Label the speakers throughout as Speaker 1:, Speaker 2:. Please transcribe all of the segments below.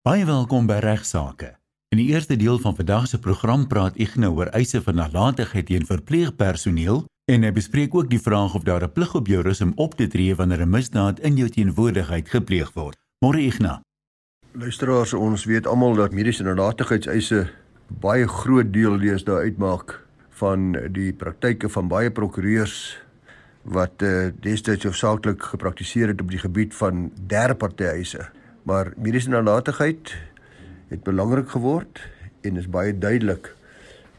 Speaker 1: Baie welkom by Regsake. In die eerste deel van vandag se program praat Ignou oor eise van nalatigheid teen verpleegpersoneel en hy bespreek ook die vraag of daar 'n plig op jou is om op te tree wanneer 'n misdaad in jou teenwoordigheid gepleeg word. Môre Ignou.
Speaker 2: Luisteraars, ons weet almal dat mediese nalatigheidseise baie groot deel lees daar uitmaak van die praktyke van baie prokureurs wat uh, destyds hoofsaaklik gepraktiseer het op die gebied van derde party eise. Maar mediese nalatigheid het belangrik geword en is baie duidelik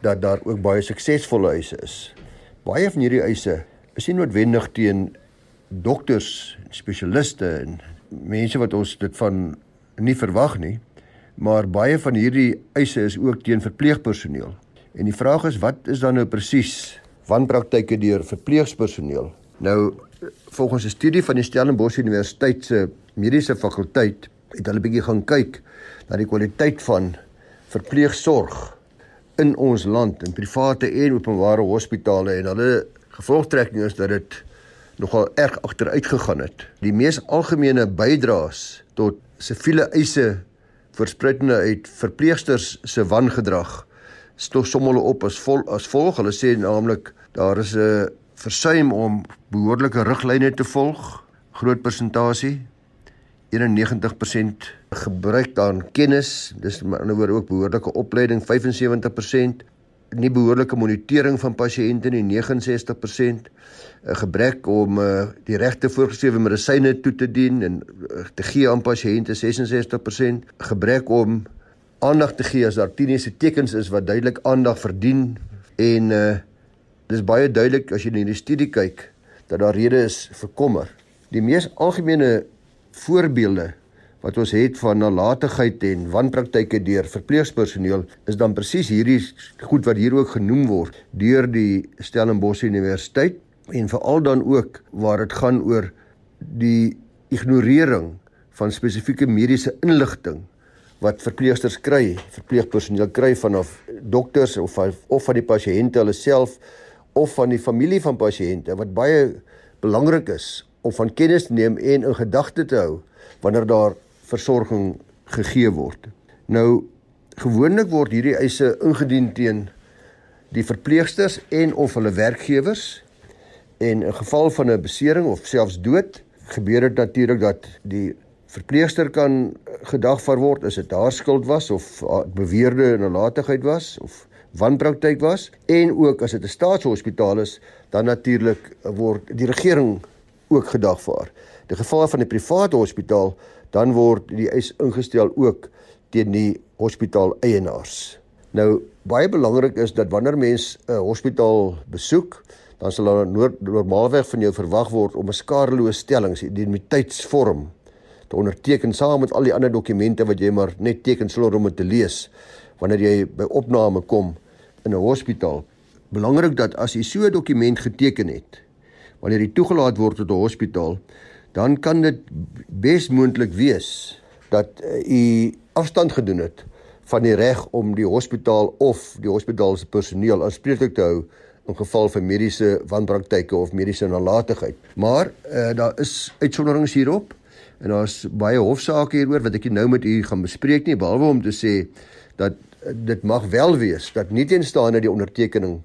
Speaker 2: dat daar ook baie suksesvolle eise is. Baie van hierdie eise is nie noodwendig teen dokters, spesialiste en mense wat ons dit van nie verwag nie, maar baie van hierdie eise is ook teen verpleegpersoneel. En die vraag is wat is dan nou presies wanpraktyke deur verpleegpersoneel? Nou volgens 'n studie van die Stellenbosch Universiteit se mediese fakulteit het hulle bietjie gaan kyk na die kwaliteit van verpleegsorg in ons land in private en openbare hospitale en hulle gevolgtrekking is dat dit nogal erg agteruit gegaan het. Die mees algemene bydraes tot siviele eise verspreidende uit verpleegsters se wangedrag stof sommige op as vol as volg. Hulle sê naamlik daar is 'n versuim om behoorlike riglyne te volg, groot persentasie 91% gebruik dan kennis, dis 'n ander woord ook behoorlike opleiding 75%, nie behoorlike monitering van pasiënte nie 69%, 'n gebrek om uh, die regte voorgeskrewe medisyne toe te dien en uh, te gee aan pasiënte 66%, gebrek om aandag te gee as daar kliniese tekens is wat duidelik aandag verdien en uh, dis baie duidelik as jy in die studie kyk dat daar redes is vir kommer. Die mees algemene voorbeelde wat ons het van nalatigheid en wanpraktyke deur verpleegpersoneel is dan presies hierdie goed wat hier ook genoem word deur die Stellenbosch Universiteit en veral dan ook waar dit gaan oor die ignorering van spesifieke mediese inligting wat verpleegsters kry, verpleegpersoneel kry vanaf dokters of of van die pasiënte hulle self of van die familie van pasiënte wat baie belangrik is om van kennis te neem en in gedagte te hou wanneer daar versorging gegee word. Nou gewoonlik word hierdie eise ingedien teen die verpleegsters en of hulle werkgewers en in geval van 'n besering of selfs dood gebeur dit natuurlik dat die verpleegster kan gedagvaar word as dit haar skuld was of beweerde nalatigheid was of wanpraktyk was en ook as dit 'n staatshospitaal is dan natuurlik word die regering ook gedagvaar. Die geval van 'n private hospitaal dan word die eis ingestel ook teen die hospitaal eienaars. Nou baie belangrik is dat wanneer mens 'n hospitaal besoek, dan sal daar normaalweg van jou verwag word om 'n skadeloos stellings identiteitsvorm te onderteken saam met al die ander dokumente wat jy maar net teken sal om te lees wanneer jy by opname kom in 'n hospitaal. Belangrik dat as jy so 'n dokument geteken het, wanneer jy toegelaat word tot 'n hospitaal, dan kan dit besmoontlik wees dat u afstand gedoen het van die reg om die hospitaal of die hospitaal se personeel aanspreeklik te hou in geval van mediese wanpraktyke of mediese nalatigheid. Maar uh, daar is uitsonderings hierop en daar's baie hofsaake hieroor wat ek nou met u gaan bespreek nie behalwe om te sê dat dit mag wel wees dat nie teenstaande die ondertekening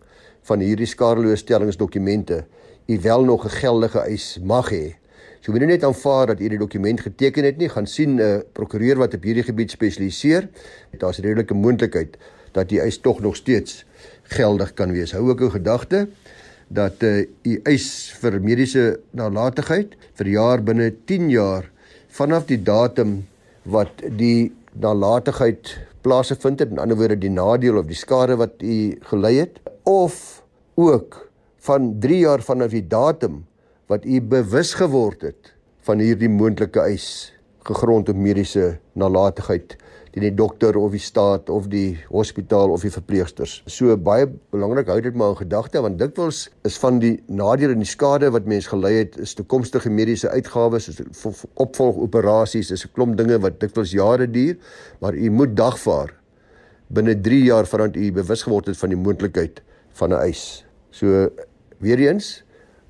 Speaker 2: van hierdie skadeloos stellingsdokumente u wel nog 'n geldige eis mag hê. So moenie net aanvaar dat u die dokument geteken het nie, gaan sien 'n uh, prokureur wat op hierdie gebied spesialiseer. Daar's redelike moontlikheid dat die eis tog nog steeds geldig kan wees. Hou ook in gedagte dat uh, u eis vir mediese nalatigheid vir jaar binne 10 jaar vanaf die datum wat die nalatigheid plaasgevind het, in ander woorde die nadeel of die skade wat u gelei het of ook van 3 jaar vanaf die datum wat u bewus geword het van hierdie moontlike eis gegrond op mediese nalatigheid teen die dokter of die staat of die hospitaal of die verpleegsters. So baie belangrik hou dit maar in gedagte want dikwels is van die nadele en die skade wat mens gelei het is toekomstige mediese uitgawes, is opvolgoperasies, is 'n klomp dinge wat dikwels jare duur, maar u moet dagvaar binne 3 jaar vandat u bewus geword het van die moontlikheid van 'n eis. So weer eens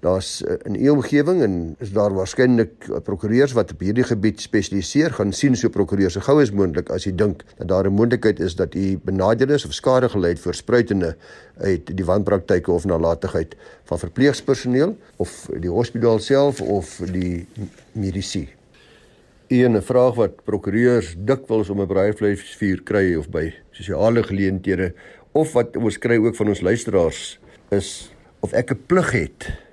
Speaker 2: Daar's uh, in u omgewing en is daar waarskynlik uh, prokureurs wat op hierdie gebied spesialiseer, gaan sien so prokureurs so gou as moontlik as jy dink dat daar 'n moontlikheid is dat u benadeeld is of skade gely het vir spruitende uit die wanpraktyke of nalatigheid van verpleegpersoneel of die hospitaal self of die medisy. Een vraag wat prokureurs dikwels om 'n braaivleisvuur kry of by sosiale geleenthede of wat ons kry ook van ons luisteraars is of ek 'n plig het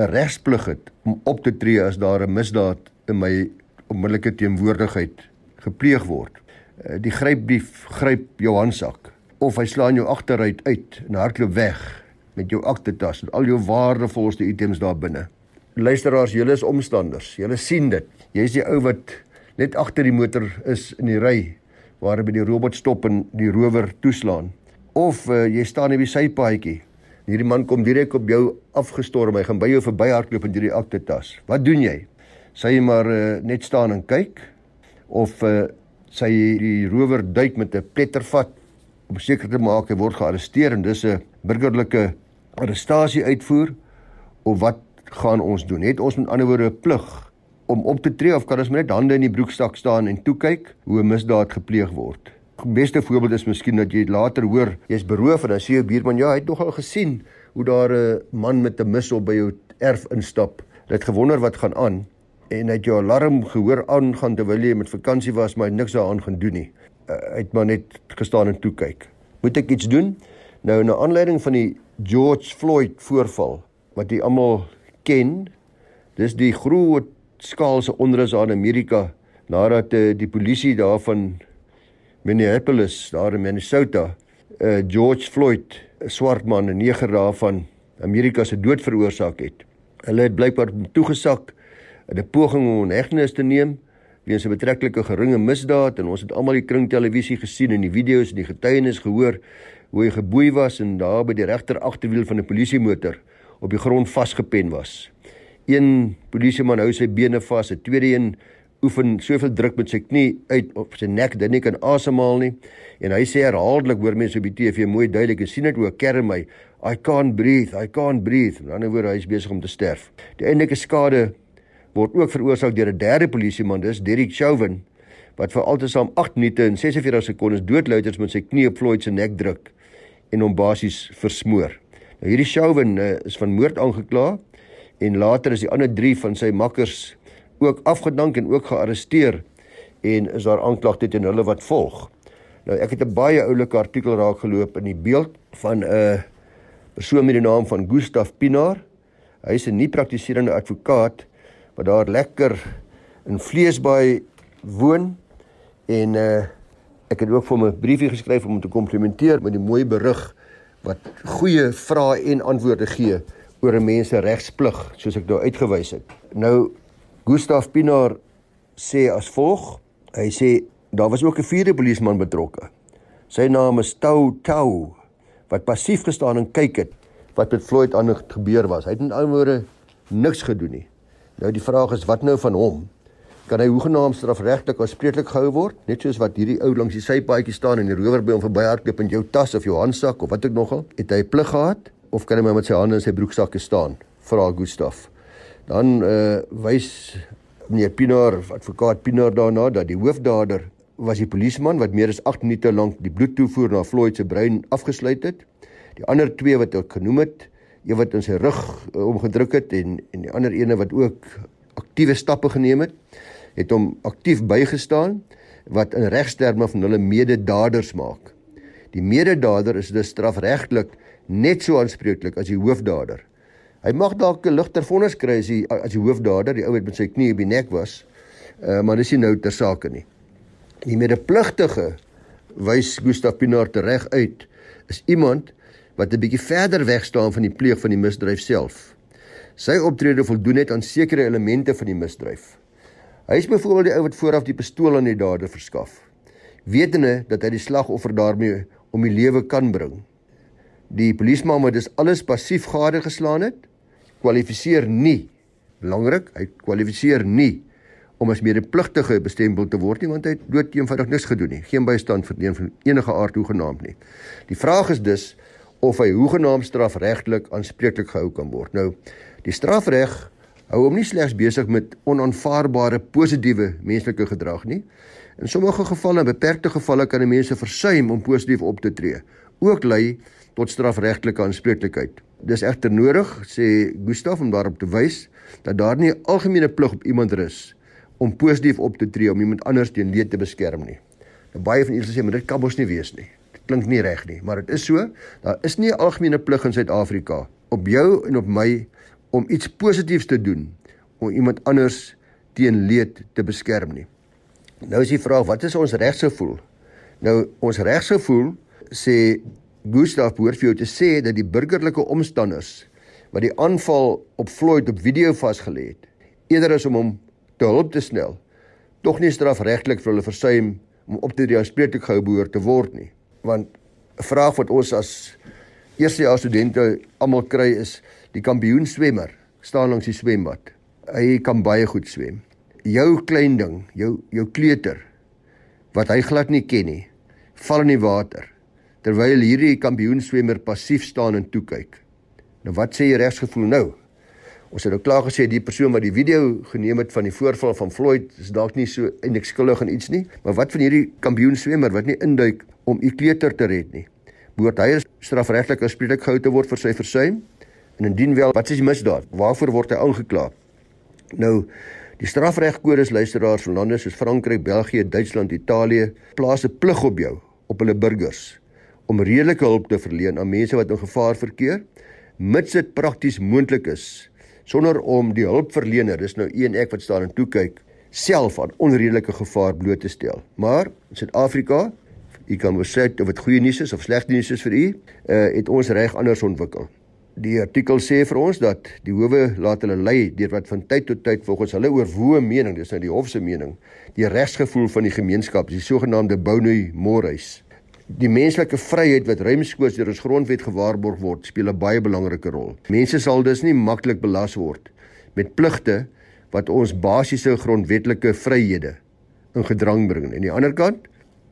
Speaker 2: 'n regsplig het om op te tree as daar 'n misdaad in my onmiddellike teenwoordigheid gepleeg word. Eh, die grypdief gryp jou handsak of hy slaan jou agteruit uit en hardloop weg met jou aktetas en al jou waardevolste items daar binne. Luisteraars, julle is omstanders. Julle sien dit. Jy's die ou wat net agter die motor is in die ry waar by die robot stop en die rower toeslaan. Of uh, jy staan op die sypaadjie Hierdie man kom direk op jou afgestorm. Hy gaan by jou verbyhardloop in hierdie aktetas. Wat doen jy? Sê jy maar uh, net staan en kyk of uh, sê jy die rower duik met 'n plettervat om seker te maak hy word gearresteer en dis 'n burgerlike arrestasie uitvoer of wat gaan ons doen? Het ons met ander woorde 'n plig om op te tree of kan ons net hande in die broeksak staan en toe kyk hoe 'n misdaad gepleeg word? Beste voorbeeld is miskien dat jy later hoor jy's beroof en dan sê jou buurman ja, hy het nogal gesien hoe daar 'n man met 'n mis op by jou erf instap. Hy het gewonder wat gaan aan en hy het jou alarm gehoor aangaan terwyl jy met vakansie was, maar hy het niks daaraan gaan doen nie. Uh, hy het maar net gestaan en toe kyk. Moet ek iets doen? Nou na aanleiding van die George Floyd voorval wat jy almal ken, dis die groot skaalse onrus in Amerika nadat uh, die polisie daarvan Minneapolis daar in Minnesota, uh, George Floyd, 'n swart man, 'n neger daarvan Amerika se dood veroorsaak het. Hulle het blykbaar toegesak in 'n poging om 'n hegtenis te neem weens 'n betrekkelike geringe misdaad en ons het almal die kringtelevisie gesien en die video's en die getuienis gehoor hoe hy geboei was en daar by die regter agterwiel van 'n polisiemotor op die grond vasgepen was. Een polisieman hou sy bene vas, 'n tweede een oefen soveel druk met sy knie uit op sy nek dat hy nie kan asemhaal nie. En hy sê herhaaldelik hoor mense op die TV mooi duidelik, sien dit hoe kerm my. I can't breathe, I can't breathe. In ander woorde, hy is besig om te sterf. Die eintlike skade word ook veroorsaak deur 'n derde polisieman, dis Derek Chauvin, wat vir altesaam 8 minute en 46 sekondes doodluiters met sy knie op Floyd se nek druk en hom basies versmoor. Nou hierdie Chauvin uh, is van moord aangekla en later is die ander 3 van sy makkers ook afgedank en ook gearresteer en is daar aanklagte teen hulle wat volg. Nou ek het 'n baie oulike artikel raak geloop in die beeld van 'n persoon met die naam van Gustaf Pinaar. Hy is 'n nie praktiserende advokaat wat daar lekker in Vleesbaai woon en uh ek het ook vir hom 'n briefie geskryf om hom te komplimenteer met die mooi berig wat goeie vrae en antwoorde gee oor 'n mens se regsplig soos ek nou uitgewys het. Nou Gustaf Pinaar sê as volg. Hy sê daar was ook 'n vierde polisieman betrokke. Sy naam is Tau Tau wat passief gestaan en kyk het wat met Floyd aan gebeur was. Hy het in ander woorde niks gedoen nie. Nou die vraag is wat nou van hom? Kan hy hoegenaamd strafregtelik aanspreeklik gehou word? Net soos wat hierdie ou langs die sypaadjie staan en die rower by hom verbyhardloop en jou tas of jou handsak of wat ook nogal, het hy plig gehad of kan hy maar met sy hande in sy broeksakke staan? Vra Gustaf. Dan uh wys meneer Pinaar, advokaat Pinaar daarna dat die hoofdader was die polisieman wat meer as 8 minute lank die bloedtoevoer na Floyd se brein afgesluit het. Die ander twee wat ek genoem het, een wat in sy rug uh, omgedruk het en en die ander ene wat ook aktiewe stappe geneem het, het hom aktief bygestaan wat in regsterme van hulle mededaders maak. Die mededader is dus strafregtelik net so aanspreeklik as die hoofdader. Hy mag dalk 'n ligter vonnis kry as hy as die hoofdader, die ou wat met sy knie op die nek was. Uh, maar dis nie nou ter sake nie. Die medepligtige wys Gustaf Pinaar reg uit is iemand wat 'n bietjie verder weg staan van die pleeg van die misdryf self. Sy optrede voldoen net aan sekere elemente van die misdryf. Hy is byvoorbeeld die ou wat vooraf die pistool aan die dader verskaf, wetende dat hy die slagoffer daarmee om die lewe kan bring. Die polisieman wat dus alles passief gade geslaan het, kwalifiseer nie belangrik, hy kwalifiseer nie om as medepligtige bestempel te word nie want hy het dood eenvoudig niks gedoen nie, geen bystand verdien van enige aard hoegenaamd nie. Die vraag is dus of hy hoegenaamd strafregtelik aanspreeklik gehou kan word. Nou, die strafreg hou hom nie slegs besig met onaanvaarbare positiewe menslike gedrag nie. In sommige gevalle, beperkte gevalle kan mense versuim om positief op te tree, ook lei tot strafregtelike aanspreeklikheid. Dis egter nodig, sê Gustaf om daarop te wys dat daar nie 'n algemene plig op iemand rus om positief op te tree om iemand anders teen leed te beskerm nie. Nou baie van julle sê maar dit kan mos nie wees nie. Dit klink nie reg nie, maar dit is so. Daar is nie 'n algemene plig in Suid-Afrika op jou en op my om iets positiefs te doen om iemand anders teen leed te beskerm nie. Nou is die vraag, wat is ons regsgevoel? Nou ons regsgevoel sê Gustav behoort vir jou te sê dat die burgerlike omstanders wat die aanval op Floyd op video vasgelê het, eerder as om hom te hulp te snel, tog nie strafregtelik vir hulle versuim om op te tree aanspreeklik gehou behoort te word nie. Want 'n vraag wat ons as eerstejaars studente almal kry is die kampioen swemmer staan langs die swembad. Hy kan baie goed swem. Jou klein ding, jou jou kleuter wat hy glad nie ken nie, val in die water terwyl hierdie kampioen swemmer passief staan en toe kyk. Nou wat sê jy regsgevoel nou? Ons het nou klaar gesê die persoon wat die video geneem het van die voorval van Floyd is dalk nie so eintlik skuldig aan iets nie, maar wat van hierdie kampioen swemmer wat nie induik om u kleuter te red nie? Behoort hy strafregtelik aanspreeklik gehou te word vir sy versuim? En indien wel, wat is die misdaad? Waarvoor word hy aangekla? Nou Die strafregkodes luisteraars van lande soos Frankryk, België, Duitsland, Italië plaas 'n plig op jou op hulle burgers om redelike hulp te verleen aan mense wat in gevaar verkeer, mits dit prakties moontlik is, sonder om die hulpverlener, dis nou een ek wat staan en toe kyk, self aan onredelike gevaar bloot te stel. Maar in Suid-Afrika, u kan sê of dit goeie nuus is of slegte nuus is vir u, uh, het ons reg anders ontwikkel. Die artikel sê vir ons dat die howe laat hulle lei deur wat van tyd tot tyd volgens hulle oorwoë mening, dis nou die hof se mening, die regsgevoel van die gemeenskap, die sogenaamde Bounty Morais Die menslike vryheid wat ruimskoots deur ons grondwet gewaarborg word, speel 'n baie belangrike rol. Mense sal dus nie maklik belas word met pligte wat ons basiese grondwetlike vryhede in gedrang bring. En aan die ander kant,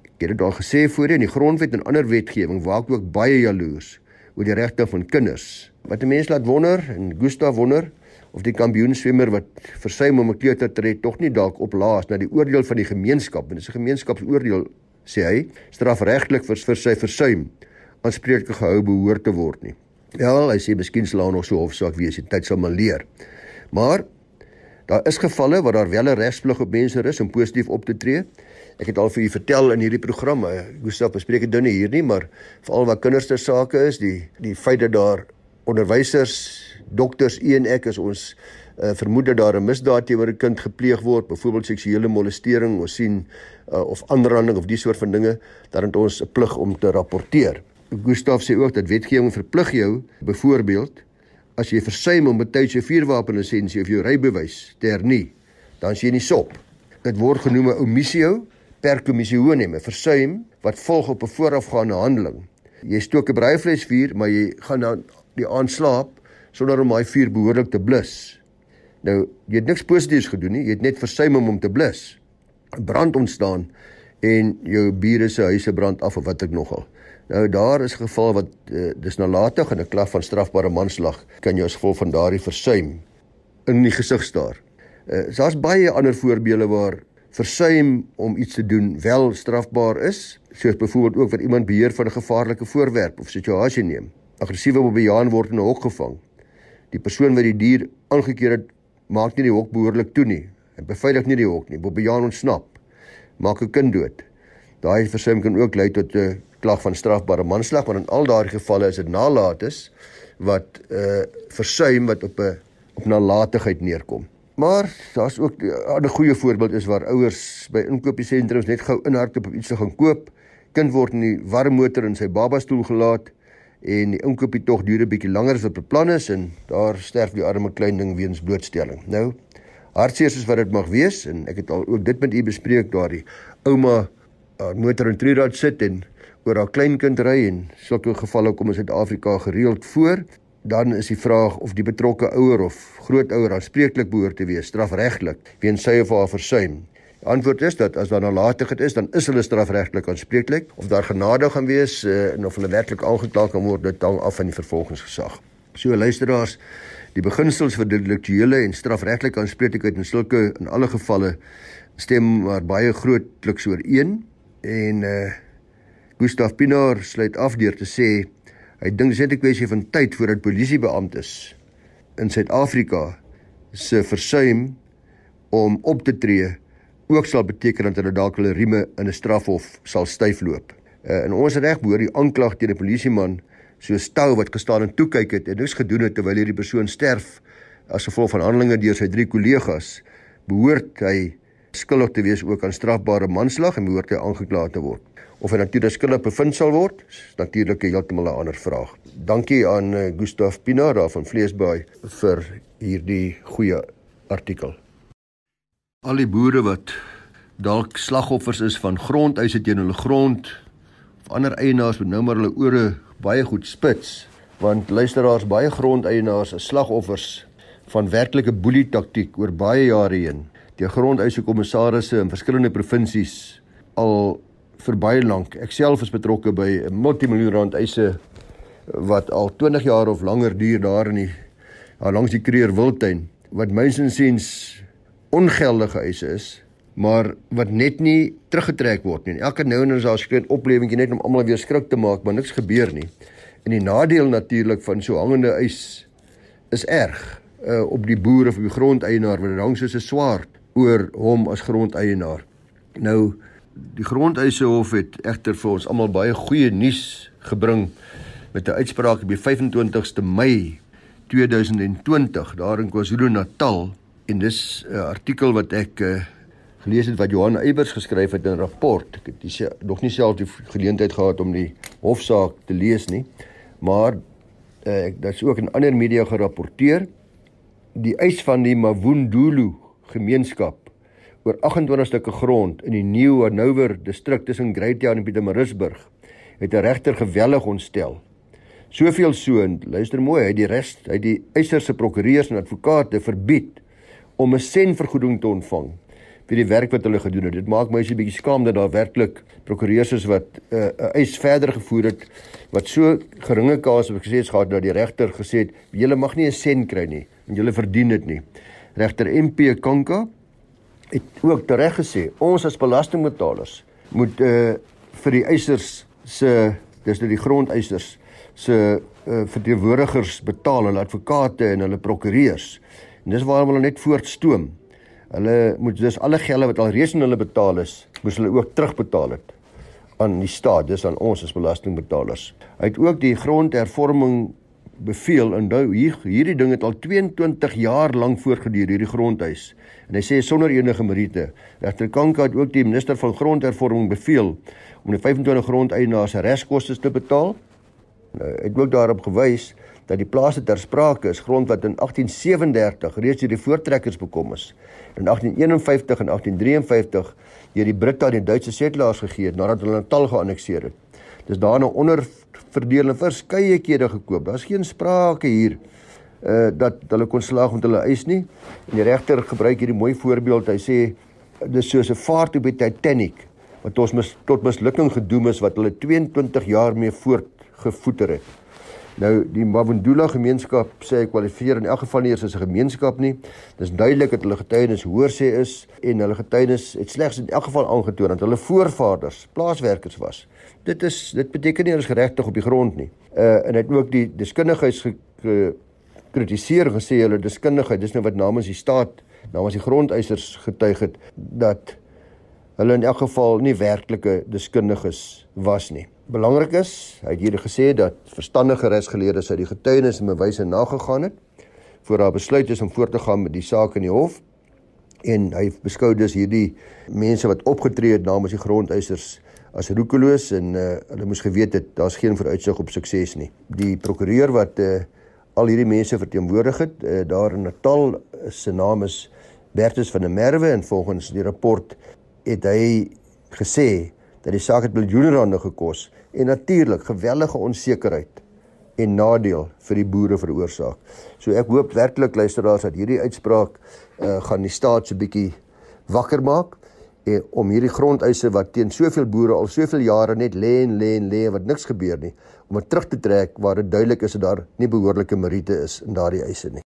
Speaker 2: ek het dit al gesê voorheen, die grondwet en ander wetgewing waak ook baie jaloers oor die regte van kinders. Wat 'n mens laat wonder en Gustav wonder of die kampioen swemmer wat versuim om 'n kleuter te red tog nie dalk oplaas na die oordeel van die gemeenskap. Dit is 'n gemeenskapsoordeel sê hy, strafregtelik vir, vir sy versuim aanspreeklik gehou behoort te word nie. Ja, hy sê miskien sal daar nog so hofsaak wees, die tyd sal maar leer. Maar daar is gevalle waar daar wel 'n regsplig op mense is om positief op te tree. Ek het al vir u vertel in hierdie programme, Gustaf bespreek dit nou nie hier nie, maar veral wat kinders ter sake is, die die feit dat daar onderwysers, dokters, een ek is ons uh, vermoed dat daar 'n misdaad teenoor 'n kind gepleeg word, byvoorbeeld seksuele molestering, ons sien uh, of aanranding of die soort van dinge, dan het ons 'n plig om te rapporteer. Gustaf sê ook dat wetgewing verplig jou byvoorbeeld as jy versuim om betyds jou vuurwapenlisensie of jou rybewys te hernie, dan sien jy nie sop. Dit word genoem 'n omissio per commissionem, 'n versuim wat volg op 'n voorafgaande handeling. Jy stook 'n braaivleis vuur, maar jy gaan dan die aand slaap sonder om daai vuur behoorlik te blus. Nou, jy het niks positiefs gedoen nie, jy het net versuim om hom te blus. Brand ontstaan en jou bure se huise brand af of wat ek nogal. Nou daar is 'n geval wat uh, dis nalatig en 'n klag van strafbare manslag kan jy as gevolg van daardie versuim in die gesig staar. Uh, Daar's baie ander voorbeelde waar versuim om iets te doen wel strafbaar is, soos byvoorbeeld ook wat iemand beheer van 'n gevaarlike voorwerp of situasie neem. Aggressiewe bobejaan word in 'n hok gevang. Die persoon wat die dier aangekeer het, maak nie die hok behoorlik toe nie. Hy beveilig nie die hok nie. Bobbejaan ontsnap. Maak 'n kind dood. Daai versuim kan ook lei tot 'n klag van strafbare manslag, want in al daardie gevalle is dit nalatigheid wat 'n uh, versuim wat op 'n op nalatigheid neerkom. Maar daar's ook 'n ander goeie voorbeeld is waar ouers by inkopiesentrums net gou inhardloop op iets te gaan koop. Kind word in die warm motor in sy babastoel gelaat en die inkopie tog duur 'n bietjie langer as wat beplan is en daar sterf die arme klein ding weens blootstelling. Nou, hartseer soos wat dit mag wees en ek het al ook dit met u bespreek daardie ouma uh, motor en trierad sit en oor haar kleinkind ry en sulke gevalle kom in Suid-Afrika gereeld voor. Dan is die vraag of die betrokke ouer of grootouer aanspreeklik behoort te wees strafregtelik weens sy of haar versuim Antwoord is dat as daar nalatigheid is, dan is hulle strafregtelik aanspreeklik of daar genade gaan wees uh, en of hulle werklik aangekla kan word, dit hang af van die vervolgingsgesag. So luisteraars, die beginsels vir deliktuele en strafregtelike aanspreeklikheid in sulke in alle gevalle stem maar baie grootliks ooreen en uh Gustav Pinaar sluit af deur te sê hy dink dit is net 'n kwessie van tyd voordat polisiebeamptes in Suid-Afrika se versuim om op te tree ook sal beteken dat hulle dalk hulle rieme in 'n strafhof sal styfloop. Uh, in ons reg behoort die aanklag teen 'n polisieman so stou wat gestaan en toe kyk het en niks gedoen het terwyl hierdie persoon sterf as gevolg van handelinge deur sy drie kollegas, behoort hy skuldig te wees ook aan strafbare manslag en behoort hy aangekla te word. Of hy natuurlik skuldig bevind sal word, is natuurlik heeltemal 'n ander vraag. Dankie aan uh, Gustaf Pinaar van Vleesbaai vir hierdie goeie artikel. Al die boere wat dalk slagoffers is van grondeise teen hulle grond of ander eienaars moet nou maar hulle ore baie goed spits want luisteraars baie grondeienaars is slagoffers van werklike boelie taktiek oor baie jare heen. Die grondeise kommissarisse in verskillende provinsies al vir baie lank. Ek self is betrokke by 'n multimiljoen rand eise wat al 20 jaar of langer duur daar in die daar langs die Kreer Wildtuin wat mynsinsiens ongeldige eise is, maar wat net nie teruggetrek word nie. Elke nou en dan is daar skreeu oplewing net om almal weer skrik te maak, maar niks gebeur nie. En die nadeel natuurlik van so hangende eis is erg uh, op die boer of die grondeienaar wat hang soos 'n swaard oor hom as grondeienaar. Nou die grondeise hof het egter vir ons almal baie goeie nuus gebring met 'n uitspraak op die 25ste Mei 2020 daar in KwaZulu-Natal en dis 'n uh, artikel wat ek uh, gelees het wat Johan Eybers geskryf het in 'n rapport. Ek het dis nog nie self die geleentheid gehad om die hofsaak te lees nie, maar uh, ek dit's ook in ander media gerapporteer die eis van die Mavundulu gemeenskap oor 28 stukke grond in die New Hanover distrik tussen Great Town en Pietermaritzburg het 'n regter gewellig ontstel. Soveel so, luister mooi, hy die res, hy die eiserse prokureurs en advokate verbied om 'n senvergoeding te ontvang vir die werk wat hulle gedoen het. Dit maak my so 'n bietjie skaam dat daar werklik prokureurs is wat 'n uh, eis verder gevoer het wat so geringe kans op gesê het gehad dat die regter gesê het julle mag nie 'n sen kry nie en julle verdien dit nie. Regter MP Kanka het ook tereg gesê ons as belastingbetalers moet uh vir die eisers se dis nou die grondeisers se uh, verteenwoordigers betaal, hulle advokate en hulle prokureurs. En dis waarom hulle net voortstoom. Hulle moet dus alle gelde wat al reeds aan hulle betaal is, moes hulle ook terugbetaal het aan die staat, dis aan ons as belastingbetalers. Hy het ook die grondhervorming beveel en nou hier hierdie ding het al 22 jaar lank voortgeduur hierdie grondhuis. En hy sê sonder enige meriete. Regter Kanka het ook die minister van grondhervorming beveel om die 25 grondeienaars reskoste te betaal. Nou, het ook daarop gewys dat die plase ter sprake is grond wat in 1837 reeds deur die voortrekkers bekom is. In 1851 en 1853 deur die Britte aan die Duitse setelaars gegee het nadat hulle Natal geannekteer het. Dis daarna onder verdeel en verskeie kere gekoop. Daar's geen sprake hier uh dat hulle kon slaag met hulle eis nie. En die regter gebruik hierdie mooi voorbeeld. Hy sê dis soos 'n vaart op die Titanic wat ons mis, tot mislukking gedoem is wat hulle 22 jaar mee voortgevoeter het. Nou die Mavundula gemeenskap sê hy kwalifiseer in elk geval nie eers as 'n gemeenskap nie. Dis duidelik dat hulle getuienis hoor sê is en hulle getuienis het slegs in elk geval aangetoon dat hulle voorvaders plaaswerkers was. Dit is dit beteken nie hulle is geregtig op die grond nie. Uh en het ook die deskundigheids gekritiseer gesê hulle deskundigheid dis nou wat namens die staat namens die grondeisers getuig het dat hulle in elk geval nie werklike deskundiges was nie belangrik is, hy het hier gesê dat verstandige regsgeleerdes uit die getuienis en bewyse nagegaan het voor daar besluit is om voort te gaan met die saak in die hof en hy beskou dus hierdie mense wat opgetree het namens die grondeisers as roekeloos en uh, hulle moes geweet het daar's geen vooruitsig op sukses nie. Die prokureur wat uh, al hierdie mense verteenwoordig het uh, daar in Natal se naam is Bertus van der Merwe en volgens die rapport het hy gesê dat die saak het miljoene rande gekos en natuurlik gewellige onsekerheid en nadeel vir die boere veroorsaak. So ek hoop werklik luisteraars dat hierdie uitspraak uh, gaan die staat so bietjie wakker maak en om hierdie grondeise wat teen soveel boere al soveel jare net lê en lê en lê wat niks gebeur nie om dit terug te trek waar dit duidelik is dat daar nie behoorlike meriete is in daardie eise nie.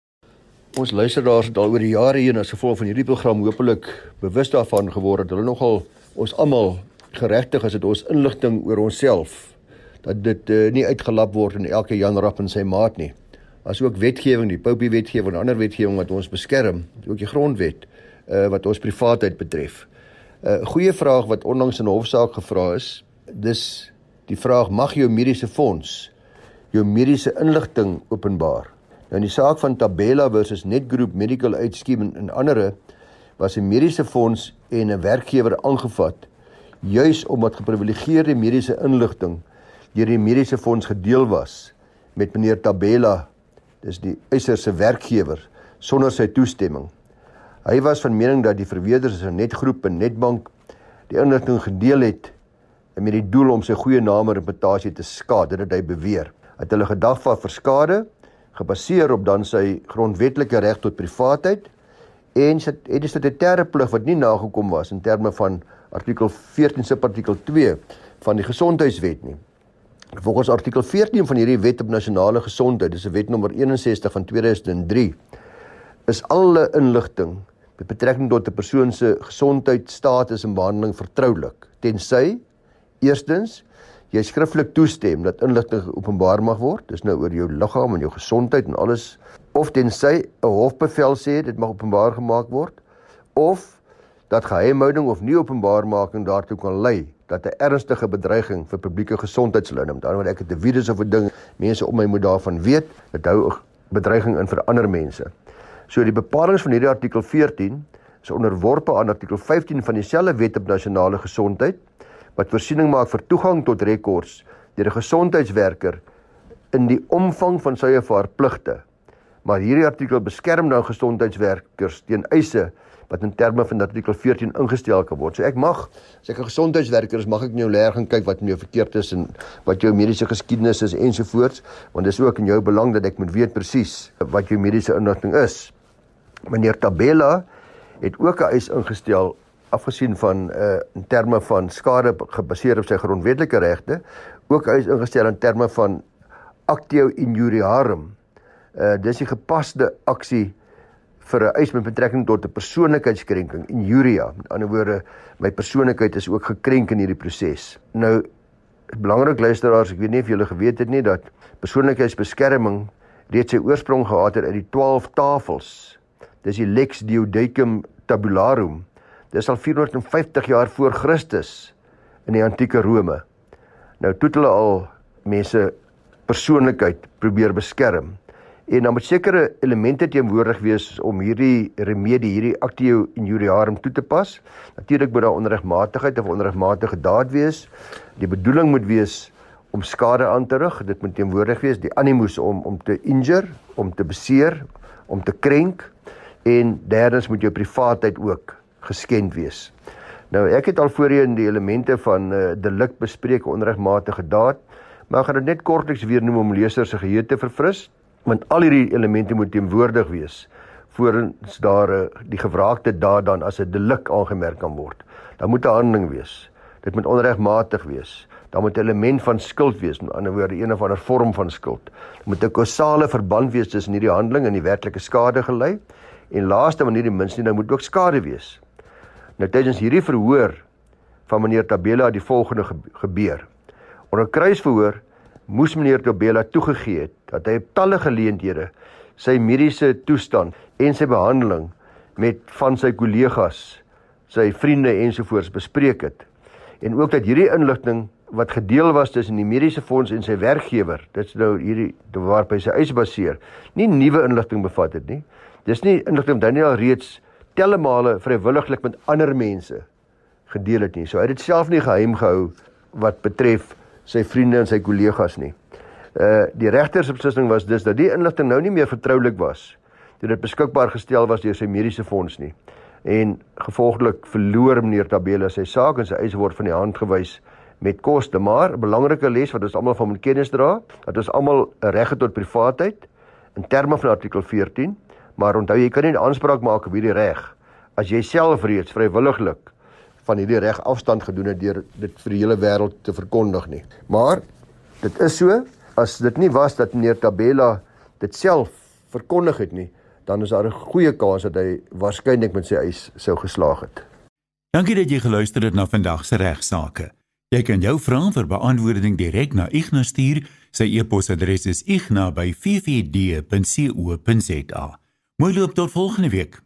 Speaker 2: Ons luisteraars het al oor die jare heen as gevolg van hierdie program hopelik bewus daarvan geword dat hulle nogal ons almal geregtig is dit ons inligting oor onsself dat dit uh, nie uitgelap word in elke Jan Rapp en sy maat nie. As ook wetgewing, die Popie wetgewing en ander wetgewing wat ons beskerm, ook die grondwet uh, wat ons privaatheid betref. 'n uh, Goeie vraag wat onlangs in 'n hofsaak gevra is, dis die vraag mag jou mediese fonds jou mediese inligting openbaar? Nou in die saak van Tabella versus Netgroup Medical Scheme en, en ander was 'n mediese fonds en 'n werkgewer aangevat juis omdat geprivilegeerde mediese inligting deur die mediese fonds gedeel was met meneer Tabella dis die eiser se werkgewer sonder sy toestemming. Hy was van mening dat die verweerders in Netgroep en Netbank die inligting gedeel het met die doel om sy goeie naam en reputasie te skaad, dit het hy beweer. Hy het hulle gedagvaar vir skade gebaseer op dan sy grondwetlike reg tot privaatheid en sy het 'n statutêre plig wat nie nagekom was in terme van artikel 14 subartikel 2 van die gesondheidswet nie. Volgens artikel 14 van hierdie wet op nasionale gesondheid, dis 'n wet nommer 61 van 2003, is alle inligting met betrekking tot 'n persoon se gesondheid, status en behandeling vertroulik, tensy eerstens jy skriftelik toestem dat inligting openbaar mag word, dis nou oor jou liggaam en jou gesondheid en alles, of tensy 'n hofbevel sê dit mag openbaar gemaak word, of dat geheimhouding of nie openbaarmaking daartoe kan lei dat 'n ernstige bedreiging vir publieke gesondheid sal inneem. Daarom ek het 'n virus of 'n ding, mense om my moet daarvan weet, dit hou 'n bedreiging in vir ander mense. So die bepalinge van hierdie artikel 14 is onderworpe aan artikel 15 van dieselfde wet op nasionale gesondheid wat voorsiening maak vir toegang tot rekords deur 'n gesondheidswerker in die omvang van sy of haar pligte. Maar hierdie artikel beskerm dan gesondheidswerkers teen eise wat in terme van artikel 14 ingestel kan word. So ek mag as ek 'n gesondheidswerker is, mag ek nou leer gaan kyk wat met jou verkeerd is en wat jou mediese geskiedenis is ensovoorts, want dit is ook in jou belang dat ek moet weet presies wat jou mediese inligting is. Meneer Tabella het ook 'n eis ingestel afgesien van uh in terme van skade gebaseer op sy grondwetlike regte, ook eis ingestel in terme van actio injuriarum. Uh dis die gepaste aksie vir 'n eis met betrekking tot 'n persoonlikheidskrenking en juria. Met ander woorde, my persoonlikheid is ook gekrenk in hierdie proses. Nou belangrik luisteraars, ek weet nie of julle geweet het nie dat persoonlikheidsbeskerming reeds sy oorsprong gehad het uit die 12 tafels. Dis die Lex Diodecum Tabularum. Dis al 450 jaar voor Christus in die antieke Rome. Nou toe het hulle al mense persoonlikheid probeer beskerm en dan moet sekere elemente teenwoordig wees om hierdie remedie, hierdie actio injuriarum toe te pas. Natuurlik moet daar onregmatigheid of onregmatige daad wees. Die bedoeling moet wees om skade aan te rig. Dit moet teenwoordig wees die animus om om te injure, om te beseer, om te krenk en derdens moet jou privaatheid ook geskend wees. Nou ek het al voorheen die elemente van uh, delik bespreek onregmatige daad, maar ek gaan dit net kortliks weer noem om lesers se geheue te verfris want al hierdie elemente moet teenwoordig wees voorens daar eh, die gewraakte daad dan as 'n delik aangemerk kan word. Dan moet 'n handeling wees. Dit moet onregmatig wees. Daar moet 'n element van skuld wees, met ander woorde een of ander vorm van skuld. Daar moet 'n kausale verband wees tussen hierdie handeling en die werklike skade gelei. En laaste maar nie die minste, nou moet ook skade wees. Nou tydens hierdie verhoor van meneer Tabela die volgende gebeur. Onder kruisverhoor moes meneer Tabela toegegee het dat hy op talle geleenthede sy mediese toestand en sy behandeling met van sy kollegas, sy vriende ensovoorts bespreek het. En ook dat hierdie inligting wat gedeel was tussen die mediese fonds en sy werkgewer, dit's nou hierdie waarop hy sy eis baseer, nie nuwe inligting bevat het nie. Dis nie inligting wat Daniel reeds telle male vrywilliglik met ander mense gedeel het nie. So hy het dit self nie geheim gehou wat betref sy vriende en sy kollegas nie. Uh die regter se beslissing was dus dat die inligting nou nie meer vertroulik was toe dit beskikbaar gestel was deur sy mediese fonds nie. En gevolglik verloor meneer Tabela sy saak en sy eis word van die hand gewys met koste, maar 'n belangrike les wat ons almal van moet kennis dra, dat ons almal 'n reg het tot privaatheid in terme van artikel 14, maar onthou jy kan nie aanspraak maak op hierdie reg as jy self reeds vrywilliglik van hierdie reg afstand gedoen het deur dit vir die hele wêreld te verkondig nie. Maar dit is so as dit nie was dat meneer Tabela dit self verkondig het nie, dan is daar 'n goeie kans dat hy waarskynlik met sy eis sou geslaag het.
Speaker 1: Dankie dat jy geluister het na vandag se regsaake. Jy kan jou vrae vir beantwoording direk na Ignas stuur. Sy e-posadres is igna@ffd.co.za. Mooi loop tot volgende week.